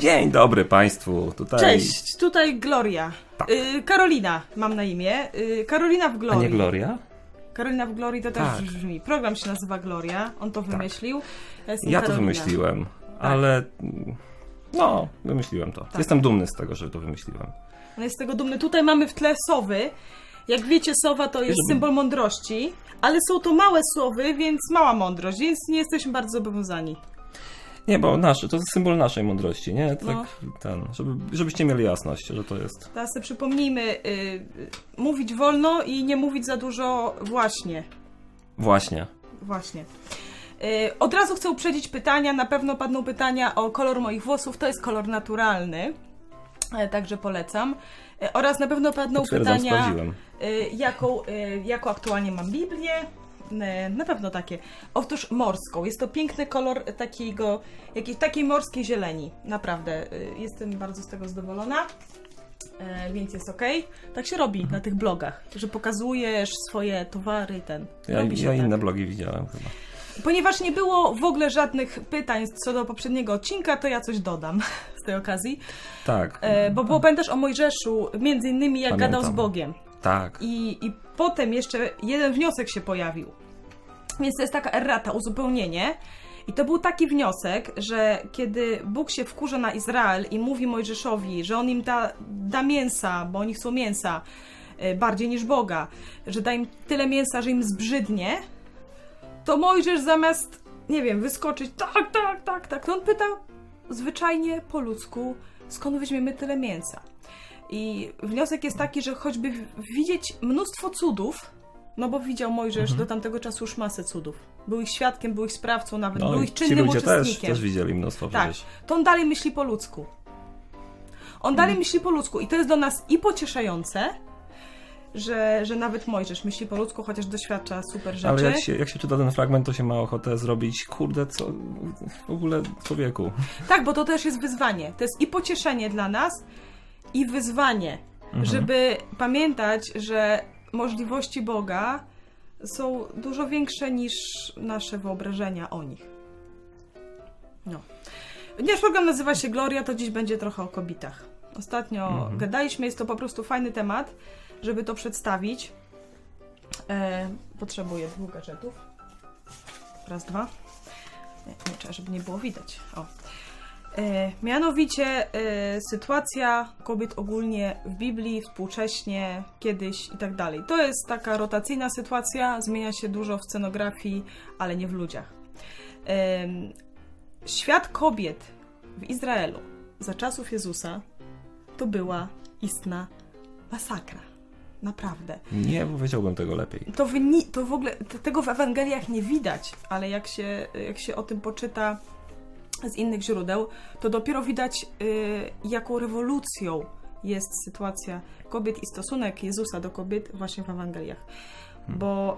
Dzień dobry Państwu. Tutaj... Cześć, tutaj Gloria. Tak. Y, Karolina mam na imię. Y, Karolina w A Glorii. nie Gloria? Karolina w Glorii to też Tak. brzmi. Program się nazywa Gloria, on to wymyślił. Ja, jestem Ja to wymyśliłem, ale no, wymyśliłem to. Tak. Jestem dumny z tego, że to wymyśliłem. On jest z tego dumny. Tutaj mamy w tle sowy. Jak wiecie, sowa to jest symbol mądrości, ale są to małe sowy, więc mała mądrość, więc nie jesteśmy bardzo zobowiązani. Nie, bo nasz, to jest symbol naszej mądrości, nie? Tak No. ten, żeby, żebyście mieli jasność, że to jest. Teraz sobie przypomnijmy, y, y, mówić wolno i nie mówić za dużo właśnie. Właśnie. Właśnie. Y, Od razu chcę uprzedzić pytania. Na pewno padną pytania o kolor moich włosów. To jest kolor naturalny, e, także polecam. E, Oraz na pewno padną pytania, y, jaką, y, jaką aktualnie mam Biblię. Na pewno takie. Otóż morską. Jest to piękny kolor takiego, jakiej, takiej morskiej zieleni. Naprawdę. y, Jestem bardzo z tego zadowolona. E, Więc jest ok. Tak się robi na tych blogach, że pokazujesz swoje towary ten. Ja, Robi się ja tak. inne blogi widziałem chyba. Ponieważ nie było w ogóle żadnych pytań co do poprzedniego odcinka, to ja coś dodam z tej okazji. Tak. E, bo było pamiętasz o Mojżeszu, między innymi jak Pamiętam. gadał z Bogiem. Tak. I, I potem jeszcze jeden wniosek się pojawił. Więc to jest taka errata, uzupełnienie. I to był taki wniosek, że kiedy Bóg się wkurza na Izrael i mówi Mojżeszowi, że on im da, da mięsa, bo oni chcą mięsa e, bardziej niż Boga, że da im tyle mięsa, że im zbrzydnie, to Mojżesz zamiast, nie wiem, wyskoczyć, tak, tak, tak, tak, to on pyta zwyczajnie po ludzku, skąd weźmiemy tyle mięsa. I wniosek jest taki, że choćby widzieć mnóstwo cudów, no bo widział Mojżesz do tamtego czasu już masę cudów. Był ich świadkiem, był ich sprawcą nawet, był No i ich ci czynnym ludzie też, uczestnikiem. też widzieli mnóstwo tak, przecież. to on dalej myśli po ludzku. On dalej myśli po ludzku i to jest do nas i pocieszające, że, że nawet Mojżesz myśli po ludzku, chociaż doświadcza super rzeczy. Ale jak się, jak się czyta ten fragment, to się ma ochotę zrobić, kurde, co w ogóle człowieku. Tak, bo to też jest wyzwanie. To jest i pocieszenie dla nas, i wyzwanie, Mhm. żeby pamiętać, że możliwości Boga są dużo większe niż nasze wyobrażenia o nich. No. Ponieważ program nazywa się Gloria, to dziś będzie trochę o kobietach. Ostatnio Mhm. gadaliśmy, jest to po prostu fajny temat, żeby to przedstawić. E, potrzebuję dwóch gadżetów. Raz, dwa. Nie, nie trzeba, żeby nie było widać. O. E, mianowicie e, sytuacja kobiet ogólnie w Biblii, współcześnie, kiedyś i tak dalej. To jest taka rotacyjna sytuacja, zmienia się dużo w scenografii, ale nie w ludziach. Em, świat kobiet w Izraelu za czasów Jezusa to była istna masakra. Naprawdę. Nie powiedziałbym tego lepiej. To, wyni- to w ogóle tego w Ewangeliach nie widać, ale jak się, jak się o tym poczyta z innych źródeł, to dopiero widać, y, jaką rewolucją jest sytuacja kobiet i stosunek Jezusa do kobiet właśnie w Ewangeliach. Bo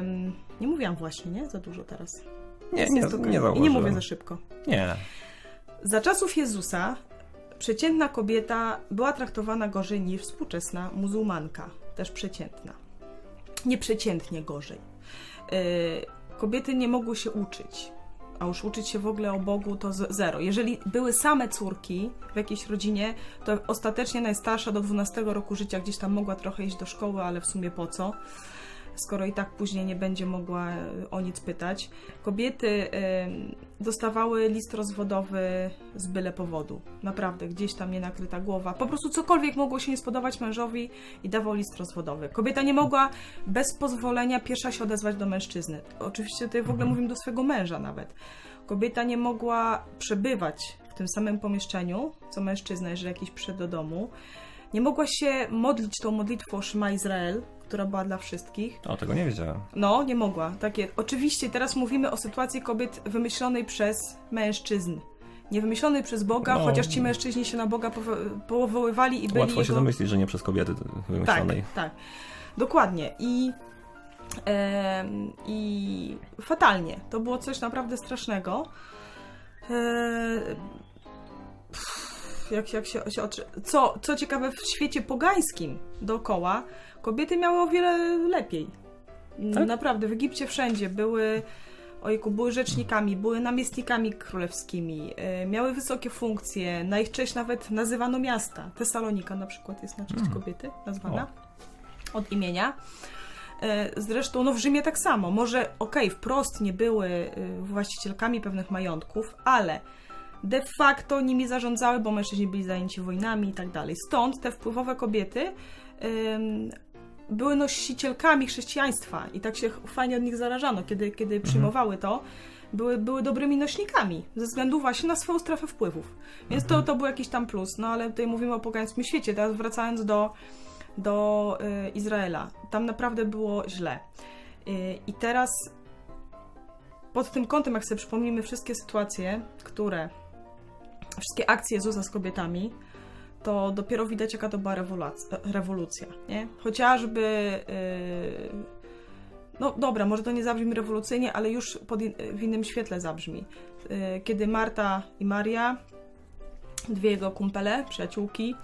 ym, nie mówiłam właśnie, nie? Za dużo teraz. Nie, nie, nie I nie mówię za szybko. Nie. Za czasów Jezusa przeciętna kobieta była traktowana gorzej niż współczesna muzułmanka, też przeciętna. Nieprzeciętnie gorzej. Yy, kobiety nie mogły się uczyć, a już uczyć się w ogóle o Bogu to zero. Jeżeli były same córki w jakiejś rodzinie, to ostatecznie najstarsza do 12 roku życia gdzieś tam mogła trochę iść do szkoły, ale w sumie po co? Skoro i tak później nie będzie mogła e, o nic pytać. Kobiety dostawały list rozwodowy z byle powodu. Naprawdę, gdzieś tam nie nakryta głowa. Po prostu cokolwiek mogło się nie spodobać mężowi i dawał list rozwodowy. Kobieta nie mogła bez pozwolenia pierwsza się odezwać do mężczyzny. Oczywiście tutaj w ogóle mówimy do swojego męża nawet. Kobieta nie mogła przebywać w tym samym pomieszczeniu, co mężczyzna, jeżeli jakiś przyszedł do domu. Nie mogła się modlić tą modlitwą Szma Izrael, która była dla wszystkich. O, tego nie wiedziałem. No, nie mogła. Takie. Oczywiście teraz mówimy o sytuacji kobiet wymyślonej przez mężczyzn. Nie wymyślonej przez Boga, No. chociaż ci mężczyźni się na Boga powo- powoływali i byli Łatwo się jego... domyślić, że nie przez kobiety Tak, wymyślonej. tak. Dokładnie. I, I fatalnie. To było coś naprawdę strasznego. E, pff, jak, jak się, się oczy... co, co ciekawe, w świecie pogańskim dookoła kobiety miały o wiele lepiej. Tak? Naprawdę, w Egipcie wszędzie były ojku, były rzecznikami, były namiestnikami królewskimi, y, miały wysokie funkcje, na ich cześć nawet nazywano miasta. Tesalonika na przykład jest na cześć Mm. kobiety nazwana od imienia. Y, Zresztą no w Rzymie tak samo. Może okej, wprost nie były y, właścicielkami pewnych majątków, ale de facto nimi zarządzały, bo mężczyźni byli zajęci wojnami i tak dalej. Stąd te wpływowe kobiety ym, były nosicielkami chrześcijaństwa i tak się fajnie od nich zarażano, kiedy, kiedy przyjmowały to. Były, były dobrymi nośnikami ze względu właśnie na swoją strefę wpływów. Więc to, to był jakiś tam plus. No ale tutaj mówimy o pogańskim świecie. Teraz wracając do, do y, Izraela. Tam naprawdę było źle. Y, I teraz pod tym kątem, jak sobie przypomnimy wszystkie sytuacje, które, wszystkie akcje Jezusa z kobietami, to dopiero widać, jaka to była rewolucja. nie? Chociażby. Yy, no dobra, może to nie zabrzmi rewolucyjnie, ale już pod, in- w innym świetle zabrzmi. Yy, kiedy Marta i Maria, dwie jego kumpele, przyjaciółki,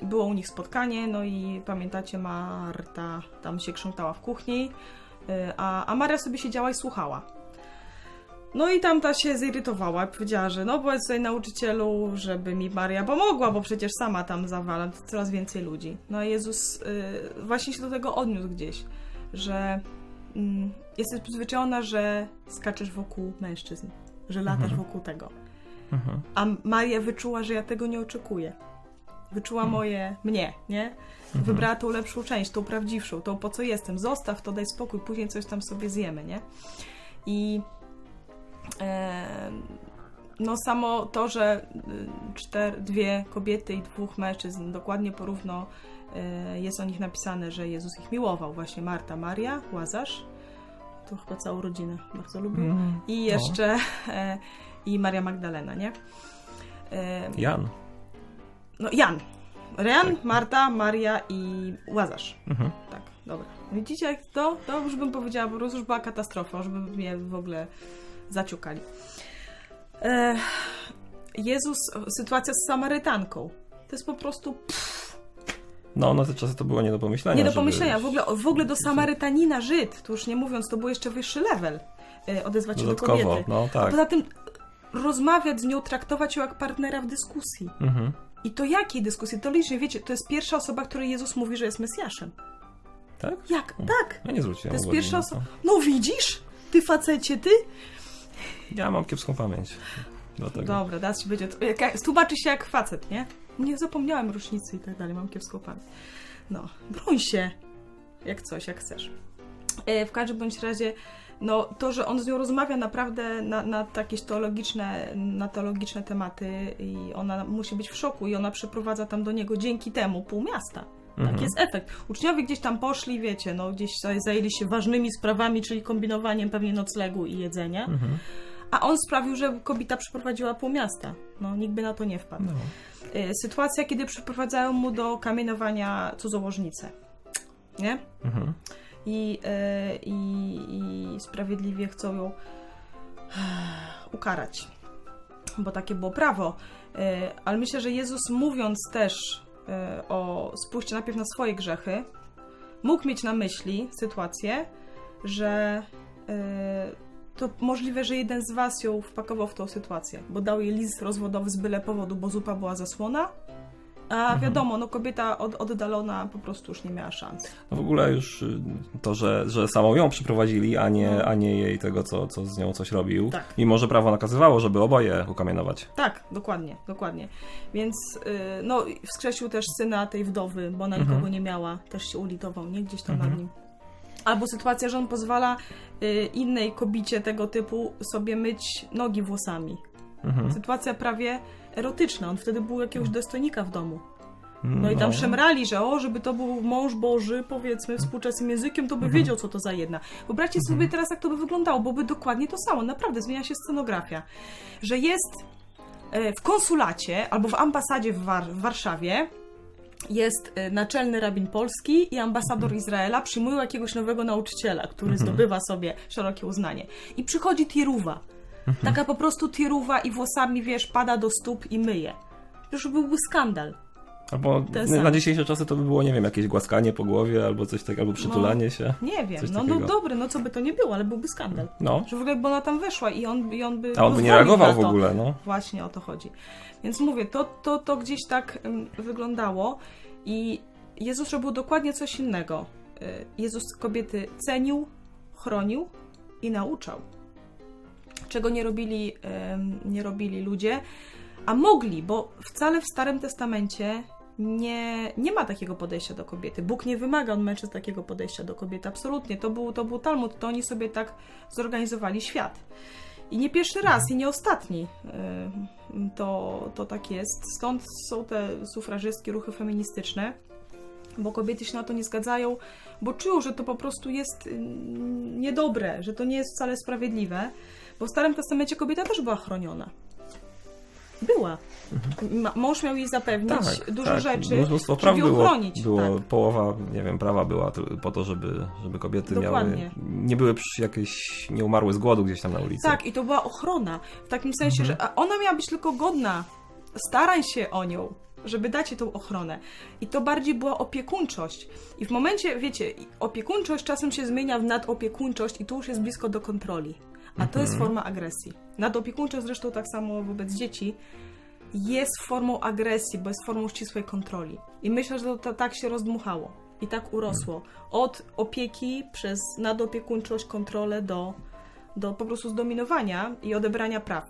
yy, było u nich spotkanie, no i pamiętacie, Marta tam się krzątała w kuchni, a, a Maria sobie siedziała i słuchała. No i tamta się zirytowała i powiedziała, że no powiedz tutaj nauczycielu, żeby mi Maria pomogła, bo przecież sama tam zawala coraz więcej ludzi. No a Jezus y, właśnie się do tego odniósł gdzieś, że mm, jesteś przyzwyczajona, że skaczesz wokół mężczyzn, że latasz Mhm. wokół tego. Mhm. A Maria wyczuła, że ja tego nie oczekuję. Wyczuła moje mnie, nie? Wybrała tą lepszą część, tą prawdziwszą, tą po co jestem. Zostaw to, daj spokój, później coś tam sobie zjemy, nie? I no samo to, że y, czter, dwie kobiety i dwóch mężczyzn dokładnie porówno e, jest o nich napisane, że Jezus ich miłował. Właśnie Marta, Maria, Łazarz. To chyba całą rodzinę bardzo lubił. Mm, I no. jeszcze e, i Maria Magdalena, nie? Jan. no Jan. Jan, Tak. Marta, Maria i Łazarz. Mhm. Tak, dobra. Widzicie, jak to? To już bym powiedziała, po prostu już była katastrofa, żeby mnie w ogóle zaciukali. E, Jezus, sytuacja z Samarytanką. To jest po prostu No, na te czasy to było nie do pomyślenia. nie do żeby- pomyślenia. W ogóle, w ogóle do Samarytanina Żyd, to już nie mówiąc, to był jeszcze wyższy level e, odezwać się do Dodatkowo, kobiety. no A tak. poza tym rozmawiać z nią, traktować ją jak partnera w dyskusji. Mhm. I to jakiej dyskusji? To licznie, wiecie, to jest pierwsza osoba, której Jezus mówi, że jest Mesjaszem. Tak? Jak? Tak. Ja nie zwróciłem To jest pierwsza osoba. No widzisz? Ty facecie, ty? Ja mam kiepską pamięć. Dlatego. Dobra, teraz ci będzie... Tłumaczy się jak facet, nie? Nie zapomniałem rocznicy i tak dalej, mam kiepską pamięć. No, broń się. Jak coś, jak chcesz. E, W każdym bądź razie, no to, że on z nią rozmawia naprawdę na, na jakieś teologiczne, na teologiczne tematy i ona musi być w szoku i ona przeprowadza tam do niego dzięki temu pół miasta. Mhm. Taki jest efekt. Uczniowie gdzieś tam poszli, wiecie, no gdzieś zajęli się ważnymi sprawami, czyli kombinowaniem pewnie noclegu i jedzenia, Mhm. A on sprawił, że kobieta przeprowadziła pół miasta. No, nikt by na to nie wpadł. No. Y, Sytuacja, kiedy przyprowadzają mu do kamienowania cudzołożnicę. Nie? Mhm. I, y, i, i sprawiedliwie chcą ją ukarać. Bo takie było prawo. Ale myślę, że Jezus mówiąc też o spójrzcie najpierw na swoje grzechy, mógł mieć na myśli sytuację, że to możliwe, że jeden z was ją wpakował w tą sytuację, bo dał jej list rozwodowy z byle powodu, bo zupa była zasłona, a wiadomo, no kobieta od, oddalona po prostu już nie miała szans. No w ogóle już y, to, że, że samą ją przyprowadzili, a nie, No. a nie jej tego, co, co z nią coś robił. Tak. Mimo, że prawo nakazywało, żeby oboje ukamienować. Tak, dokładnie, dokładnie. Więc y, no wskrzesił też syna tej wdowy, bo ona Mhm. nikogo nie miała, też się ulitował, nie? Gdzieś tam Mhm. nad nim. Albo sytuacja, że on pozwala y, innej kobicie tego typu sobie myć nogi włosami. Mhm. Sytuacja prawie erotyczna. On wtedy był jakiegoś dostojnika w domu. No No i tam szemrali, że o, żeby to był mąż Boży, powiedzmy, współczesnym językiem, to by Mhm. wiedział, co to za jedna. Wyobraźcie sobie teraz, jak to by wyglądało, bo by dokładnie to samo. Naprawdę, zmienia się scenografia. Że jest e, w konsulacie albo w ambasadzie w, War- w Warszawie jest e, naczelny rabin polski i ambasador Izraela przyjmują jakiegoś nowego nauczyciela, który zdobywa sobie szerokie uznanie. I przychodzi tiruwa. Taka po prostu tiruwa i włosami, wiesz, pada do stóp i myje. Już byłby skandal. Albo na dzisiejsze czasy to by było, nie wiem, jakieś głaskanie po głowie, albo coś takiego, albo przytulanie się. Nie wiem, no, no dobry, no co by to nie było, ale byłby skandal. No. Że w ogóle by ona tam weszła i on, i on by. A on by nie reagował w ogóle, no. Właśnie o to chodzi. Więc mówię, to, to, to gdzieś tak ym, wyglądało i Jezus robił dokładnie coś innego. Y, Jezus kobiety cenił, chronił i nauczał. Czego nie robili, nie robili ludzie, a mogli, bo wcale w Starym Testamencie nie, nie ma takiego podejścia do kobiety. Bóg nie wymaga od mężczyzn takiego podejścia do kobiety. Absolutnie. To był, to był Talmud, to oni sobie tak zorganizowali świat. I nie pierwszy raz, i nie ostatni to, to tak jest. Stąd są te sufrażystkie ruchy feministyczne, bo kobiety się na to nie zgadzają, bo czują, że to po prostu jest niedobre, że to nie jest wcale sprawiedliwe, bo w Starym Testamencie kobieta też była chroniona. Była. Ma- Mąż miał jej zapewnić dużo tak. rzeczy, Mnóstwo praw żeby ją było, chronić. było tak. połowa, nie wiem, prawa była po to, żeby, żeby kobiety Dokładnie. miały, nie były jakieś, nie umarły z głodu gdzieś tam na ulicy. Tak, i to była ochrona. W takim sensie, Mhm. że ona miała być tylko godna. Starań się o nią, żeby dać jej tą ochronę. I to bardziej była opiekuńczość. I w momencie, wiecie, opiekuńczość czasem się zmienia w nadopiekuńczość i tu już jest blisko do kontroli. A to jest Mhm. forma agresji. Nadopiekuńczość zresztą tak samo wobec dzieci jest formą agresji, bo jest formą ścisłej kontroli. I myślę, że to, tak się rozdmuchało. I tak urosło. Od opieki przez nadopiekuńczość, kontrolę do, do po prostu zdominowania i odebrania praw.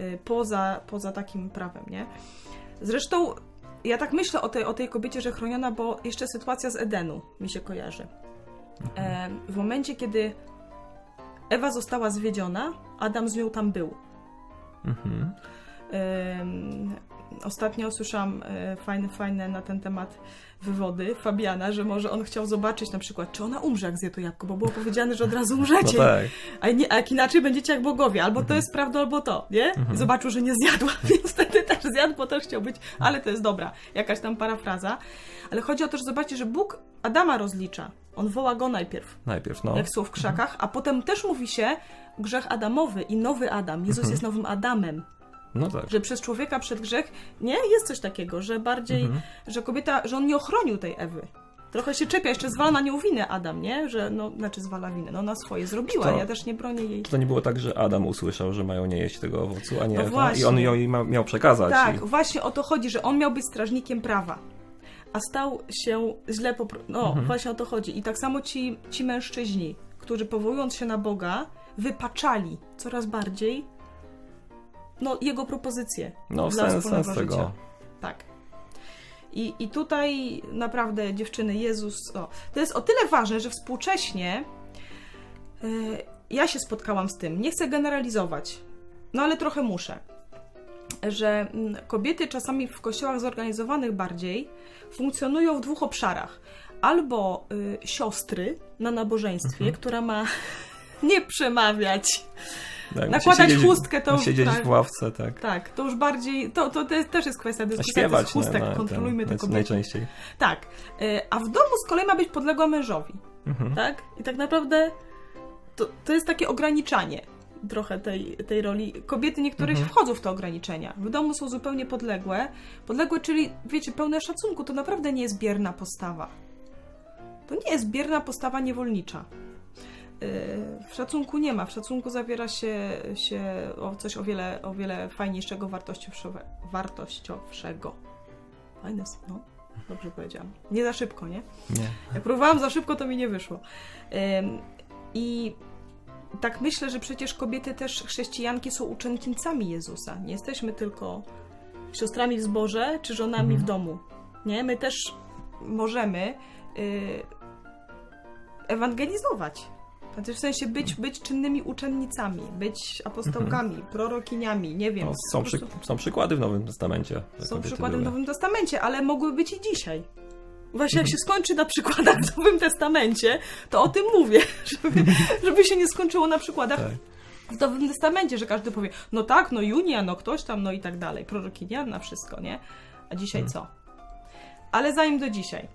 y, Poza, poza takim prawem, nie? Zresztą ja tak myślę o tej, o tej kobiecie, że chroniona, bo jeszcze sytuacja z Edenu mi się kojarzy. E, w momencie, kiedy Ewa została zwiedziona, Adam z nią tam był. Mhm. Ostatnio słyszałam e, fajne, fajne na ten temat wywody Fabiana, że może on chciał zobaczyć na przykład, czy ona umrze, jak zje to jabłko, bo było powiedziane, że od razu No umrzecie. tak. A, nie, a jak inaczej będziecie jak bogowie, albo to jest prawda, albo to, nie? I zobaczył, że nie zjadła, więc wtedy też zjadł, bo też chciał być, ale to jest dobra, jakaś tam parafraza. Ale chodzi o to, że zobaczcie, że Bóg Adama rozlicza. On woła go najpierw, Najpierw, no. jak są w krzakach, a potem też mówi się grzech Adamowy i nowy Adam. Jezus jest nowym Adamem No tak. że przez człowieka przed grzech nie jest coś takiego, że bardziej, Mhm. że kobieta, że on nie ochronił tej Ewy. Trochę się czepia, jeszcze zwala na nią winę Adam, nie? Że, no, znaczy zwala winę, no na swoje zrobiła, To- ja też nie bronię jej. Czy to nie było tak, że Adam usłyszał, że mają nie jeść tego owocu, a nie No Ewa? I on ją miał przekazać. Tak, I... właśnie o to chodzi, że on miał być strażnikiem prawa, a stał się źle po... No, Mhm. właśnie o to chodzi. I tak samo ci, ci mężczyźni, którzy powołując się na Boga, wypaczali coraz bardziej no, jego propozycje No, dla sens, sens tego. życia. Tak. I, I tutaj naprawdę dziewczyny, Jezus, o, to jest o tyle ważne, że współcześnie e, ja się spotkałam z tym. Nie chcę generalizować, no ale trochę muszę. Że mm, kobiety czasami w kościołach zorganizowanych bardziej funkcjonują w dwóch obszarach. Albo y, siostry na nabożeństwie, która ma nie przemawiać, Tak, nakładać siedzieć- chustkę, to już Siedzieć tak. w ławce, tak. Tak, to już bardziej, to, to te- też jest kwestia dyskusji, śpiewać to jest chustek, na, na, kontrolujmy ten, kobiety. najczęściej. Tak, y, a w domu z kolei ma być podległa mężowi, Mhm. tak? I tak naprawdę to, to jest takie ograniczanie trochę tej, tej roli. Kobiety niektórych Mhm. wchodzą w te ograniczenia. W domu są zupełnie podległe. Podległe, czyli wiecie, pełne szacunku, to naprawdę nie jest bierna postawa. To nie jest bierna postawa niewolnicza. Yy, W szacunku nie ma. W szacunku zawiera się, się o coś o wiele, o wiele fajniejszego, wartościowszego. Fajne, no. Dobrze powiedziałam. Nie za szybko, nie? Nie. Jak próbowałam za szybko, to mi nie wyszło. Ym, I tak myślę, że przecież kobiety też, chrześcijanki są uczennicami Jezusa. Nie jesteśmy tylko siostrami w zborze czy żonami Mhm. w domu. Nie? My też możemy y, ewangelizować. Znaczy w sensie być, być czynnymi uczennicami, być apostołkami, prorokiniami, nie wiem. No, są, po przy, prostu- są przykłady w Nowym Testamencie. są przykłady w były. Nowym Testamencie, ale mogły być i dzisiaj. Właśnie jak się skończy na przykładach w Nowym Testamencie, to o tym mówię, żeby, żeby się nie skończyło na przykładach Tak. w Nowym Testamencie, że każdy powie, no tak, no Junia, no ktoś tam, no i tak dalej, prorokinia na wszystko, nie? A dzisiaj Mhm. co? Ale zanim do dzisiaj.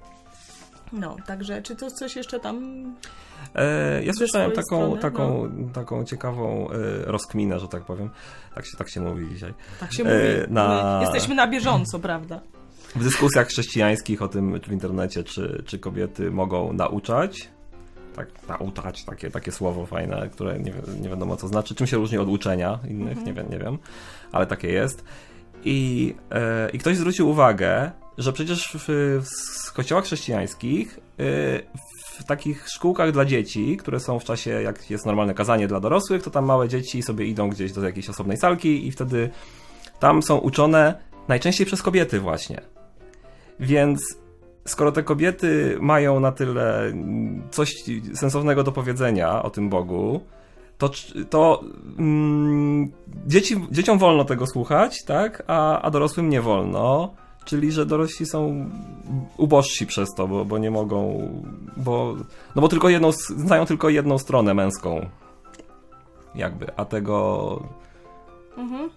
No, także czy to coś jeszcze tam... E, ja słyszałem swojej taką, strony, taką, taką ciekawą e, rozkminę, że tak powiem. Tak się, tak się mówi dzisiaj. Tak się E, mówi. na- My jesteśmy na bieżąco, prawda? W dyskusjach chrześcijańskich o tym w internecie, czy, czy kobiety mogą nauczać. Tak, nauczać, takie, takie słowo fajne, które nie, nie wiadomo co znaczy. Czym się różni od uczenia innych, nie, wiem, nie wiem, ale takie jest. I, e, I ktoś zwrócił uwagę, że przecież w, w kościołach chrześcijańskich, e, w takich szkółkach dla dzieci, które są w czasie, jak jest normalne kazanie dla dorosłych, to tam małe dzieci sobie idą gdzieś do jakiejś osobnej salki i wtedy tam są uczone najczęściej przez kobiety właśnie. Więc skoro te kobiety mają na tyle coś sensownego do powiedzenia o tym Bogu, to, to mm, dzieci, dzieciom wolno tego słuchać, tak? A, a dorosłym nie wolno. Czyli, że dorośli są ubożsi przez to, bo, bo nie mogą. Bo, no bo tylko jedną, znają tylko jedną stronę męską. Jakby, a tego, Mhm.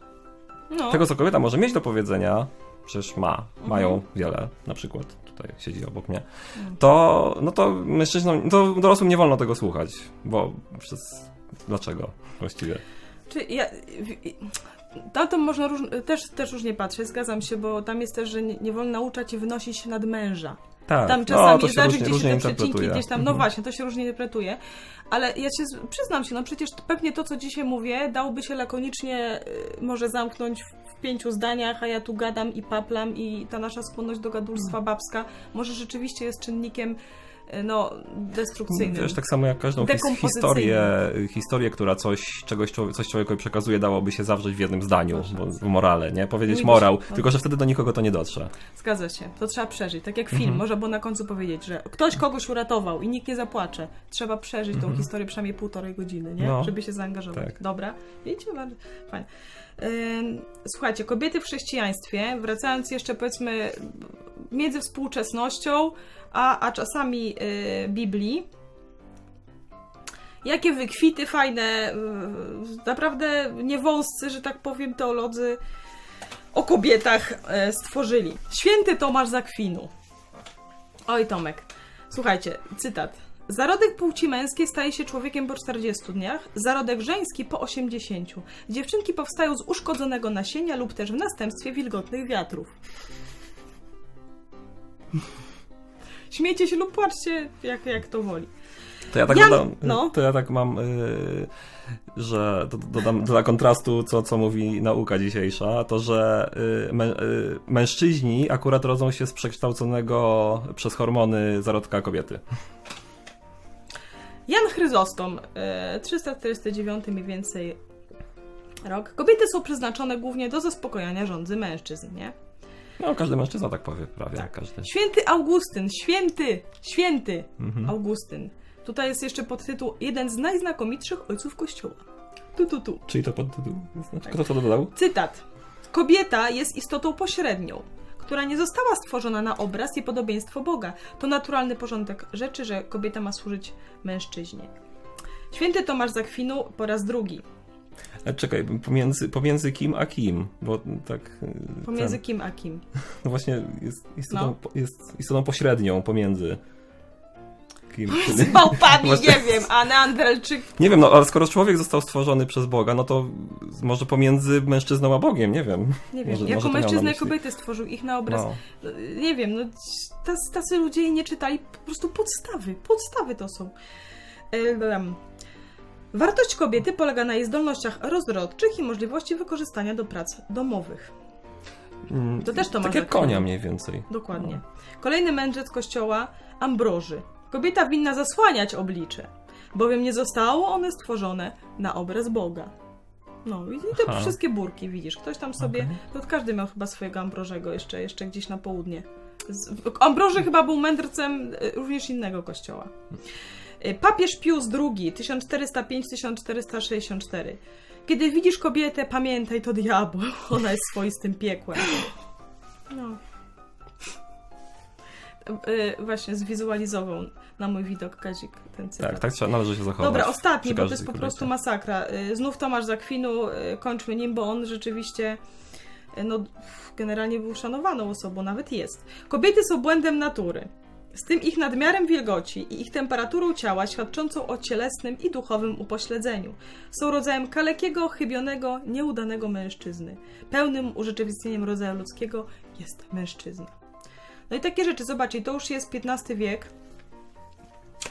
No. tego, co kobieta może mieć do powiedzenia, przecież ma, Mhm. mają wiele, na przykład tutaj siedzi obok mnie, Mm. to, no to mężczyznom, to dorosłym nie wolno tego słuchać, bo przez, dlaczego właściwie? Czy ja, na to można róż, też, też różnie patrzeć, zgadzam się, bo tam jest też, że nie, nie wolno nauczać i wynosić się nad męża. Tak, Tam czasami no, to się zależy, różnie, gdzie różnie te przecinki gdzieś tam, no Mhm. właśnie, to się różnie interpretuje, ale ja się przyznam się, no przecież pewnie to, co dzisiaj mówię, dałoby się lakonicznie y, może zamknąć w pięciu zdaniach, a ja tu gadam i paplam i ta nasza skłonność do gadulstwa babska może rzeczywiście jest czynnikiem no, destrukcyjnym. Wiesz, tak samo jak każdą historię, historię, która coś, czegoś, coś człowiekowi przekazuje, dałoby się zawrzeć w jednym zdaniu, bo, w morale, nie? Powiedzieć Mówi się- morał, no. tylko że wtedy do nikogo to nie dotrze. Zgadza się, to trzeba przeżyć. Tak jak film, Mhm. można było na końcu powiedzieć, że ktoś kogoś uratował i nikt nie zapłacze. Trzeba przeżyć tą historię przynajmniej półtorej godziny, nie? Mhm. No. Żeby się zaangażować. Tak. Dobra, widzicie? Bardzo fajnie. Słuchajcie, kobiety w chrześcijaństwie, wracając jeszcze powiedzmy między współczesnością, a, a czasami y, Biblii, jakie wykwity fajne, y, naprawdę niewąscy, że tak powiem, teolodzy o kobietach e, stworzyli. Święty Tomasz z Akwinu. Oj, Tomek. Słuchajcie, cytat. Zarodek płci męskiej staje się człowiekiem po 40 dniach, zarodek żeński po 80. Dziewczynki powstają z uszkodzonego nasienia lub też w następstwie wilgotnych wiatrów. Śmiejcie się lub płaczcie, jak, jak to woli. To ja tak Jan- dodam, no. to ja tak mam, y, że dodam dla kontrastu, co, co mówi nauka dzisiejsza, to że y, mę, y, mężczyźni akurat rodzą się z przekształconego przez hormony zarodka kobiety. Jan Chryzostom, e, 349 mniej więcej rok. Kobiety są przeznaczone głównie do zaspokojania żądzy mężczyzn, nie? No, każdy mężczyzna tak powie, prawie Tak. każdy. Święty Augustyn, święty, święty Mhm. Augustyn. Tutaj jest jeszcze podtytuł jeden z najznakomitszych ojców Kościoła. Tu, tu, tu. Czyli to podtytuł? Znaczy, Tak. kto to dodał? Cytat. Kobieta jest istotą pośrednią, która nie została stworzona na obraz i podobieństwo Boga. To naturalny porządek rzeczy, że kobieta ma służyć mężczyźnie. Święty Tomasz z Akwinu po raz drugi. E, czekaj, pomiędzy, pomiędzy kim a kim? Bo tak. y, Pomiędzy ten, kim a kim? no właśnie jest istotą, No. jest istotą pośrednią pomiędzy. Kim. Z małpami, nie wiem, a Neanderczyk... Nie wiem, no ale skoro człowiek został stworzony przez Boga, no to może pomiędzy mężczyzną a Bogiem, nie wiem. Nie wiem, Może- jako może mężczyznę i myśli. kobiety stworzył ich na obraz. No. No, Nie wiem, no tacy, ludzie nie czytali po prostu podstawy. Podstawy to są. Em, Wartość kobiety polega na jej zdolnościach rozrodczych i możliwości wykorzystania do prac domowych. Mm, To też to ma Tak jak konia mniej więcej. Dokładnie. Kolejny mędrzec kościoła Ambroży. Kobieta winna zasłaniać oblicze, bowiem nie zostało one stworzone na obraz Boga. No i te Aha. wszystkie burki widzisz. Ktoś tam sobie, Okej. to każdy miał chyba swojego Ambrożego jeszcze, jeszcze gdzieś na południe. Z, Ambroży chyba był mędrcem y, również innego kościoła. Y, Papież Pius II, 1405-1464. Kiedy widzisz kobietę, pamiętaj, to diabeł. Ona jest swoistym piekłem. No. Y, właśnie zwizualizował na mój widok Kazik ten cytat. Tak, tak trzeba, należy się zachować. Dobra, ostatni, bo to jest po prostu masakra. Y, Znów Tomasz Zakwinu, kończmy nim, bo on rzeczywiście no, generalnie był szanowaną osobą, nawet jest. Kobiety są błędem natury. Z tym ich nadmiarem wilgoci i ich temperaturą ciała świadczącą o cielesnym i duchowym upośledzeniu. Są rodzajem kalekiego, chybionego, nieudanego mężczyzny. Pełnym urzeczywistnieniem rodzaju ludzkiego jest mężczyzna. No i takie rzeczy, zobaczcie, to już jest XV wiek.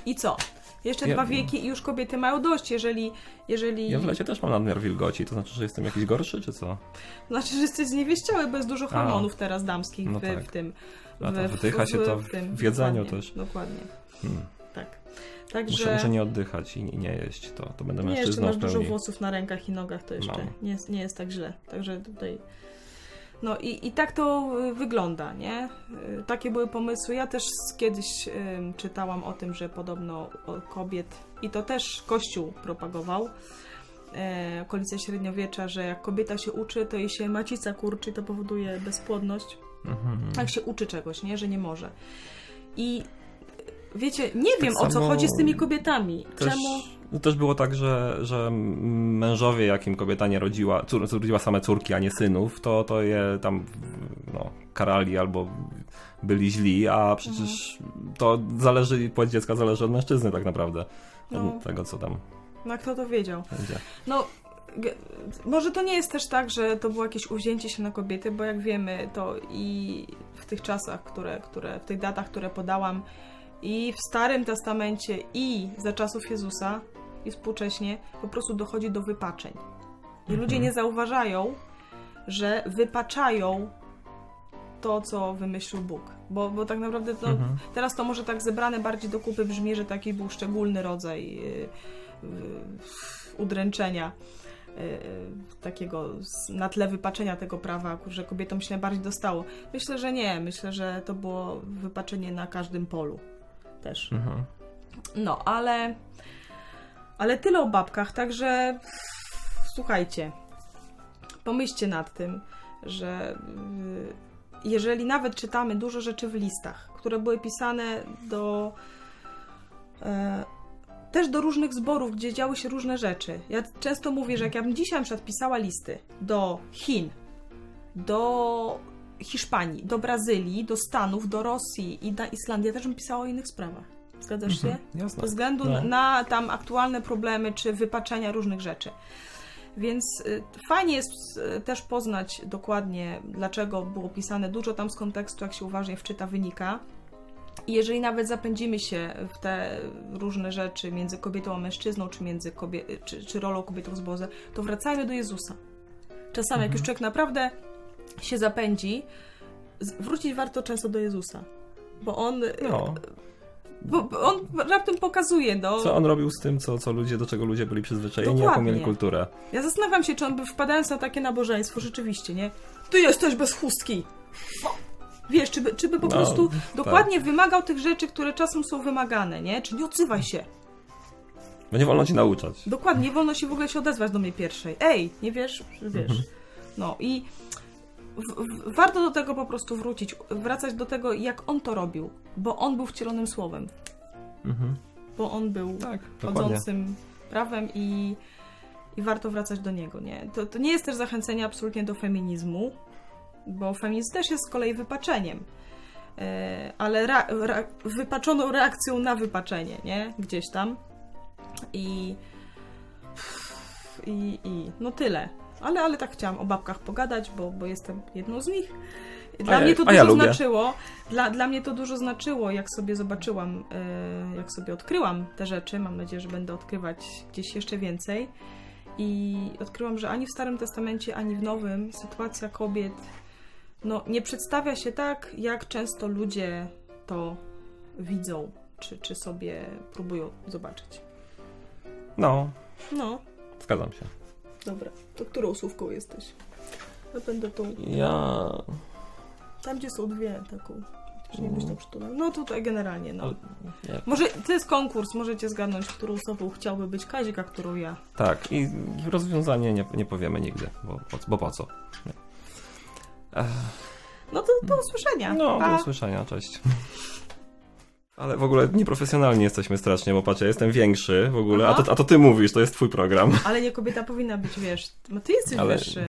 I co? Jeszcze Ja- dwa wieki i już kobiety mają dość, jeżeli... jeżeli... Ja w lecie też mam nadmiar wilgoci, to znaczy, że jestem jakiś gorszy, czy co? Znaczy, że jesteś zniewieściały, bo jest dużo hormonów teraz damskich No w, tak. w tym... A to wydycha się to w- tym, w jedzeniu dokładnie, też. Dokładnie, Hmm. tak. Także... Muszę, muszę nie oddychać i nie, nie jeść, to, to będę Nie, jeszcze mężczyzną masz dużo włosów na rękach i nogach, to jeszcze nie, jest- nie jest tak źle. Także tutaj. No i, i tak to y, wygląda, nie? Y, Takie były pomysły. Ja też kiedyś ym, czytałam o tym, że podobno kobiet, i to też Kościół propagował, e, okolice średniowiecza, że jak kobieta się uczy, to jej się macica kurczy, to powoduje bezpłodność. Mhm. Jak się uczy czegoś, nie? Że nie może. I wiecie, nie wiem o co chodzi z tymi kobietami. Też, Czemu? no też było tak, że, że mężowie, jakim kobieta nie rodziła, cór, rodziła same córki, a nie synów, to, to je tam no, karali albo byli źli, a przecież Mhm. to zależy, płeć dziecka zależy od mężczyzny tak naprawdę. Od No. tego, co tam No kto to wiedział? będzie. No, może to nie jest też tak, że to było jakieś uwzięcie się na kobiety, bo jak wiemy, to i w tych czasach, które, które w tych datach, które podałam, i w Starym Testamencie, i za czasów Jezusa, i współcześnie, po prostu dochodzi do wypaczeń. I ludzie nie zauważają, że wypaczają to, co wymyślił Bóg. Bo, bo tak naprawdę to, Mhm. teraz to może tak zebrane bardziej do kupy brzmi, że taki był szczególny rodzaj yy, yy, udręczenia yy, takiego z- na tle wypaczenia tego prawa, że kobietom się najbardziej dostało. Myślę, że nie. Myślę, że to było wypaczenie na każdym polu też. Mhm. No, ale ale tyle o babkach, także słuchajcie, pomyślcie nad tym, że y, jeżeli nawet czytamy dużo rzeczy w listach, które były pisane do e, też do różnych zborów, gdzie działy się różne rzeczy. Ja często mówię, że jak ja bym dzisiaj na przykład pisała listy do Chin, do Hiszpanii, do Brazylii, do Stanów, do Rosji i na Islandię, ja też bym pisała o innych sprawach. Zgadzasz się? Mhm. Jasne. Ze względu No. na tam aktualne problemy czy wypaczenia różnych rzeczy. Więc y, fajnie jest y, też poznać dokładnie, dlaczego było pisane. Dużo tam z kontekstu, jak się uważnie wczyta, wynika. I jeżeli nawet zapędzimy się w te różne rzeczy między kobietą a mężczyzną, czy między kobie- czy, czy rolą kobietą w zboże, to wracajmy do Jezusa. Czasami, jak już człowiek naprawdę się zapędzi, wrócić warto często do Jezusa. Bo on, No. bo, bo on raptem pokazuje, no. Co on robił z tym, co, co ludzie, do czego ludzie byli przyzwyczajeni, jaką Dokładnie. mieli kulturę? Ja zastanawiam się, czy on by wpadając na takie nabożeństwo, rzeczywiście, nie? Ty jesteś bez chustki! No, wiesz, czy by, czy by po No, prostu tak. dokładnie wymagał tych rzeczy, które czasem są wymagane, nie? Czy nie odzywaj się. Bo nie wolno ci nauczać. Dokładnie, nie wolno się w ogóle się odezwać do mnie pierwszej. Ej, nie wiesz? Wiesz. Mhm. No i w, w, warto do tego po prostu wrócić, wracać do tego, jak on to robił, bo on był wcielonym słowem, Mhm. bo on był Tak, dokładnie. chodzącym prawem i, i warto wracać do niego. Nie? To, to nie jest też zachęcenie absolutnie do feminizmu, bo feminizm też jest z kolei wypaczeniem. E, ale ra, ra, wypaczoną reakcją na wypaczenie, nie? Gdzieś tam. I, i, i no tyle. Ale, ale tak chciałam o babkach pogadać, bo, bo jestem jedną z nich. Dla ja- mnie to ja dużo lubię. znaczyło. Dla, dla mnie to dużo znaczyło, jak sobie zobaczyłam, e, jak sobie odkryłam te rzeczy. Mam nadzieję, że będę odkrywać gdzieś jeszcze więcej. I odkryłam, że ani w Starym Testamencie, ani w Nowym sytuacja kobiet no, nie przedstawia się tak, jak często ludzie to widzą, czy, czy sobie próbują zobaczyć. No, No, zgadzam się. Dobra. To którą słówką jesteś? Ja będę tą, Ja... tam gdzie są dwie, taką. Czy nie byś to przytulał? No tutaj generalnie, no. Nie. Może to jest konkurs, możecie zgadnąć, którą osobą chciałby być Kazik, a którą ja. Tak, i rozwiązanie nie, nie powiemy nigdy, bo, bo, bo po co? Nie. Ech, No to do usłyszenia. no, Pa. do usłyszenia, cześć. Ale w ogóle nieprofesjonalni jesteśmy strasznie, bo patrz, ja jestem większy w ogóle, a to, a to ty mówisz, to jest twój program. Ale nie kobieta powinna być, wiesz, no ty jesteś Ale- wyższy.